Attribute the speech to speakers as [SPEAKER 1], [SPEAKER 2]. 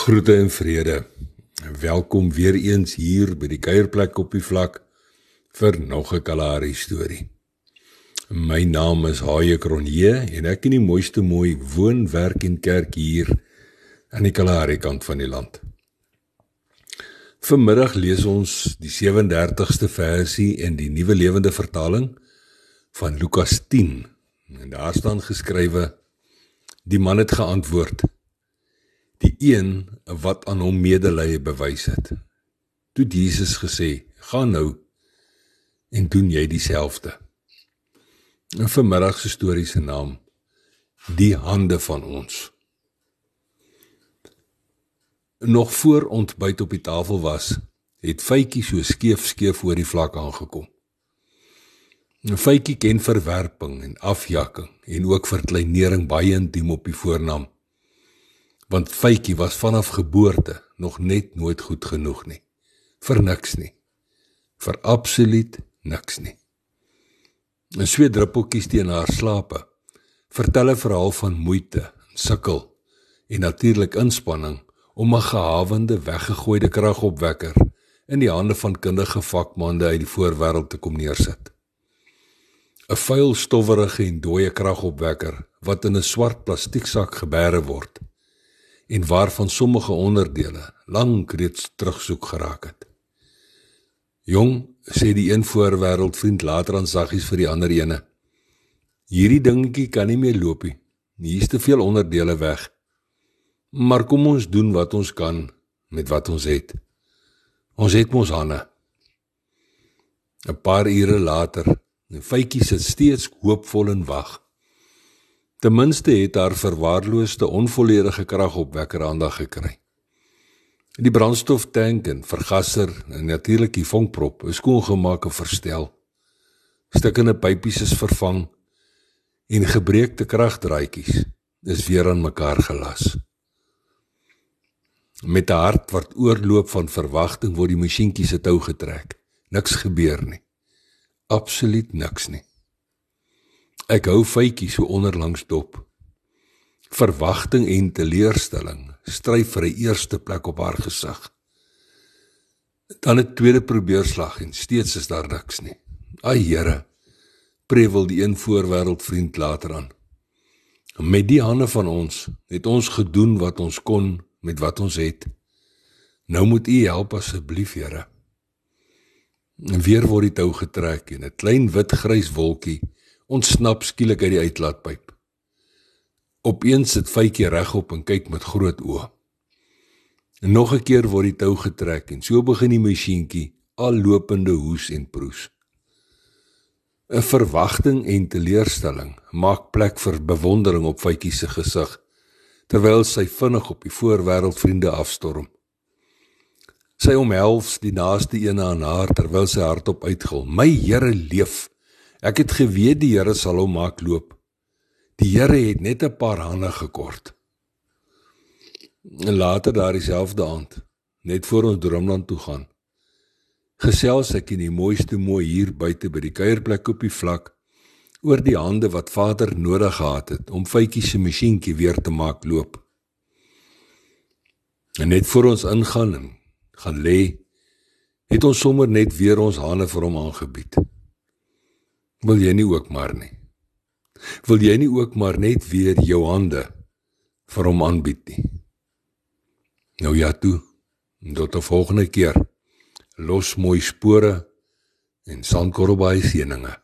[SPEAKER 1] Groete en vrede. Welkom weer eens hier by die kuierplek op die vlak vir nog 'n Kalahari storie. My naam is Haie Kronje en ek in die mooiste mooi woon, werk en kerk hier aan die Kalahari kant van die land. Vanmiddag lees ons die 37ste versie in die Nuwe Lewende Vertaling van Lukas 10 en daar staan geskrywe: Die man het geantwoord: die een wat aan hom medelee bewys het. Toe Jesus gesê: "Gaan nou en doen jy dieselfde." 'n Vanmiddag se storie se naam: Die hande van ons. Nog voor ontbyt op die tafel was, het Faitjie so skeef skeef oor die vlak aangekom. 'n Faitjie ken verwerping en afjakking en ook verkleinering baie intiem op die voornaam want Faitjie was vanaf geboorte nog net nooit goed genoeg nie. Vir niks nie. Vir absoluut niks nie. 'n Sweet druppeltjies teen haar slape vertel 'n verhaal van moeite, sukkel en natuurlik inspanning om 'n gehawende weggegooide kragopwekker in die hande van kundige vakmande uit die voorwêreld te kom neersit. 'n Vuil, stowwerige en dooie kragopwekker wat in 'n swart plastieksak gebeere word en waarvan sommige onderdele lank reeds terugsoek geraak het. Jong, sê die een voorwêreld vriend later aan saggies vir die ander ene. Hierdie dingetjie kan nie meer loop nie. Hier is te veel onderdele weg. Maar kom ons doen wat ons kan met wat ons het. Ons het mos hande. 'n Paar ure later, 'n fytjie sit steeds hoopvol en wag. Ten minste het haar verwaarloosde onvolledige kragopwekker aandag gekry. Die brandstoftank en vergaser en natuurlik die vonkprop is skoongemaak en verstel. Stukkende pypies is vervang en gebreekte kragdraadjies is weer aan mekaar gelas. Met 'n hart wat oorloop van verwagting word die masjienkie se tou getrek. Niks gebeur nie. Absoluut niks nie. Ek hou feitjie so onderlangs dop. Verwagting en teleurstelling stry vir 'n eerste plek op haar gesig. Dan 'n tweede probeerslag en steeds is daar niks nie. Ai Here, prewel die een voorwêreld vriend later aan. Met die hande van ons het ons gedoen wat ons kon met wat ons het. Nou moet U help asseblief, Here. En weer word die tou getrek en 'n klein wit-grys wolkie ontsnap skielik uit die uitlaatpyp. Opeens sit Faitjie regop en kyk met groot oë. En nog 'n keer word die tou getrek en so begin die masjienkie al lopende hoes en proes. 'n Verwagting en teleurstelling maak plek vir bewondering op Faitjie se gesig terwyl sy vinnig op die voorwêreld vriende afstorm. Sy omhels die naaste een aan haar terwyl sy hardop uitgil: "My Here leef!" Ek het geweet die Here sal hom maak loop. Die Here het net 'n paar hande gekort. En later daardie selfde aand, net voor ons droomland toe gaan, gesels ek in die mooiste mooi hier buite by die kuierplek op die vlak oor die hande wat Vader nodig gehad het om Faitjie se masjienkie weer te maak loop. En net voor ons ingaan en gaan lê, het ons sommer net weer ons hande vir hom aangebied. Wil jy nie ook maar nie? Wil jy nie ook maar net weer jou hande vir hom aanbied nie? Nou ja toe. Tot 'n volgende keer. Los mooi spore en sandkorrelbaai seëninge.